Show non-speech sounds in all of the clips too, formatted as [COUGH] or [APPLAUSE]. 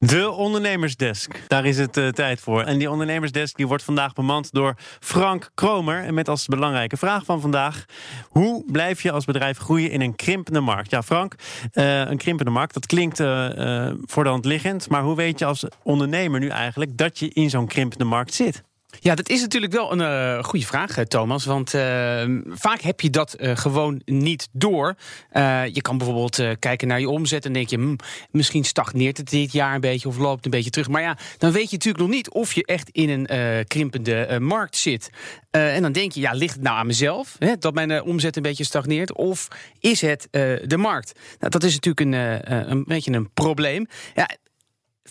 De ondernemersdesk, daar is het uh, tijd voor. En die ondernemersdesk die wordt vandaag bemand door Frank Kromer. En met als belangrijke vraag van vandaag: hoe blijf je als bedrijf groeien in een krimpende markt? Ja, Frank, uh, een krimpende markt, dat klinkt uh, voor de hand liggend. Maar hoe weet je als ondernemer nu eigenlijk dat je in zo'n krimpende markt zit? Ja, dat is natuurlijk wel een uh, goede vraag, Thomas. Want uh, vaak heb je dat gewoon niet door. je kan bijvoorbeeld kijken naar je omzet en denk je... Hm, misschien stagneert het dit jaar een beetje of loopt een beetje terug. Maar ja, dan weet je natuurlijk nog niet of je echt in een krimpende markt zit. en dan denk je, ja, ligt het nou aan mezelf hè, dat mijn omzet een beetje stagneert? Of is het de markt? Nou, dat is natuurlijk een, een beetje een probleem. Ja,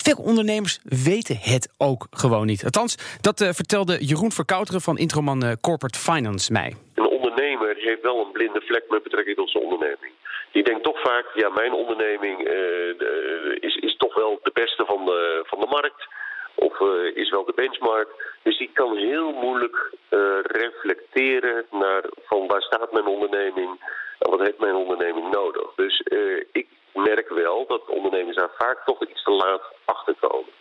veel ondernemers weten het ook gewoon niet. Althans, dat uh, vertelde Jeroen Verkouteren van Introman uh, Corporate Finance mij. Een ondernemer heeft wel een blinde vlek met betrekking tot zijn onderneming. Die denkt toch vaak, ja, mijn onderneming de, is, is toch wel de beste van de, van de markt. Of is wel de benchmark. Dus die kan heel moeilijk reflecteren naar van waar staat mijn onderneming en wat heeft mijn onderneming nodig. Dus ik merk wel dat ondernemers daar vaak toch iets te laat achter komen.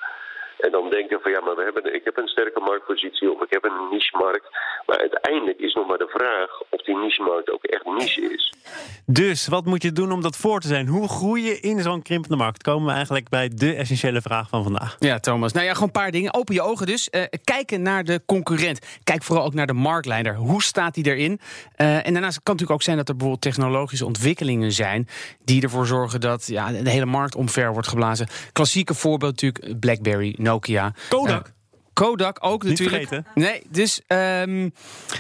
En dan denken van ja, maar we hebben, ik heb een sterke marktpositie of ik heb een niche-markt. Maar uiteindelijk is nog maar de vraag of die niche-markt ook echt niche is. Dus wat moet je doen om dat voor te zijn? Hoe groei je in zo'n krimpende markt? Komen we eigenlijk bij de essentiële vraag van vandaag. Ja, Thomas. Nou ja, gewoon een paar dingen. Open je ogen dus. Uh, kijken naar de concurrent. Kijk vooral ook naar de marktleider. Hoe staat die erin? Uh, en daarnaast kan het natuurlijk ook zijn dat er bijvoorbeeld technologische ontwikkelingen zijn die ervoor zorgen dat ja, de hele markt omver wordt geblazen. Klassieke voorbeeld natuurlijk BlackBerry, Nokia. Kodak. Uh, Kodak ook Niet natuurlijk. Vergeten. Nee, dus um,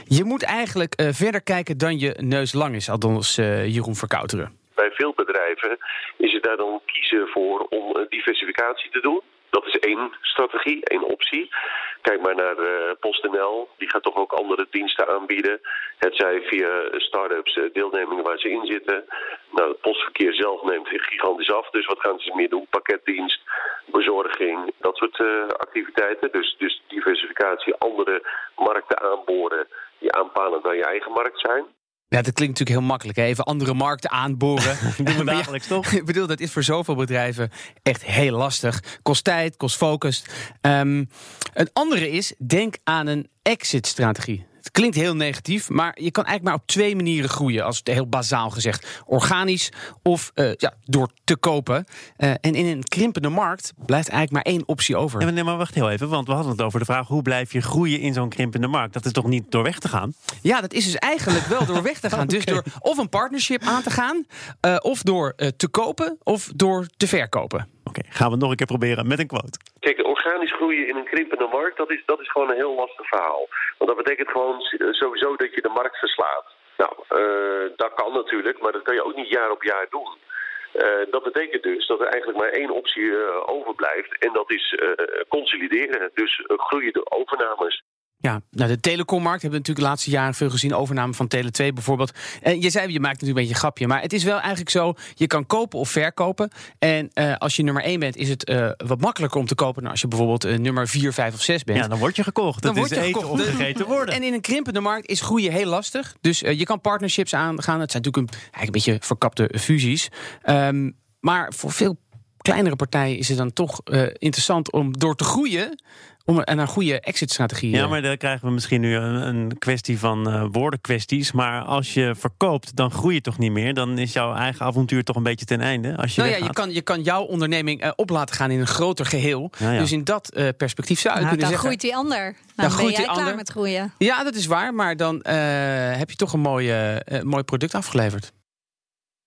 je moet eigenlijk uh, verder kijken dan je neus lang is, althans uh, Jeroen Verkouteren. Bij veel bedrijven is het daar dan kiezen voor om diversificatie te doen. Dat is één strategie, één optie. Kijk maar naar uh, PostNL, die gaat toch ook andere diensten aanbieden. Het zij via start-ups, uh, deelnemingen waar ze in zitten. Nou, het postverkeer zelf neemt gigantisch af, dus wat gaan ze meer doen? Pakketdienst, bezorging, dat soort uh, activiteiten. Dus, dus diversificatie, andere markten aanboren die aanpalend naar je eigen markt zijn. Ja, dat klinkt natuurlijk heel makkelijk. Hè? Even andere markten aanboren. [LAUGHS] Doen we [LAUGHS] dagelijks toch? Ik bedoel, dat is voor zoveel bedrijven echt heel lastig. Kost tijd, kost focus. Um, een andere is, denk aan een exit-strategie. Het klinkt heel negatief, maar je kan eigenlijk maar op twee manieren groeien, als het heel bazaal gezegd. Organisch of uh, ja, door te kopen. Uh, en in een krimpende markt blijft eigenlijk maar één optie over. Nee, maar wacht heel even, want we hadden het over de vraag: hoe blijf je groeien in zo'n krimpende markt? Dat is toch niet door weg te gaan? Ja, dat is dus eigenlijk wel door weg te gaan. okay. [LAUGHS] Dus door of een partnership aan te gaan, uh, of door te kopen, of door te verkopen. Oké, gaan we nog een keer proberen met een quote. Kijk, organisch groeien in een krimpende markt, dat is, dat is gewoon een heel lastig verhaal. Want dat betekent gewoon sowieso dat je de markt verslaat. Nou, uh, dat kan natuurlijk, maar dat kan je ook niet jaar op jaar doen. Uh, dat betekent dus dat er eigenlijk maar één optie overblijft en dat is consolideren. Dus groeien de overnames. Ja, nou de telecommarkt hebben we natuurlijk de laatste jaren veel gezien. Overname van Tele2 bijvoorbeeld. En je zei, je maakt natuurlijk een beetje een grapje. Maar het is wel eigenlijk zo, je kan kopen of verkopen. En uh, als je nummer 1 bent, is het uh, wat makkelijker om te kopen... dan als je bijvoorbeeld uh, nummer 4, 5 of 6 bent. Ja, dan word je gekocht. Dan dat word is je eten gekocht. of gegeten worden. En in een krimpende markt is groeien heel lastig. Dus je kan partnerships aangaan. Het zijn natuurlijk een, eigenlijk een beetje verkapte fusies. Um, maar voor veel kleinere partijen is het dan toch interessant om door te groeien om en een goede exit-strategie. Ja, maar dan krijgen we misschien nu een, een kwestie van uh, woordenkwesties. Maar als je verkoopt, dan groei je toch niet meer. Dan is jouw eigen avontuur toch een beetje ten einde. Als je nou ja, je kan, je kan jouw onderneming uh, op laten gaan in een groter geheel. Ja, ja. Dus in dat uh, perspectief zou je nou, kunnen dan zeggen. groeit die ander. Nou, Dan dan ben groeit jij die klaar ander. met groeien. Ja, dat is waar. Maar dan heb je toch een mooi, mooi product afgeleverd.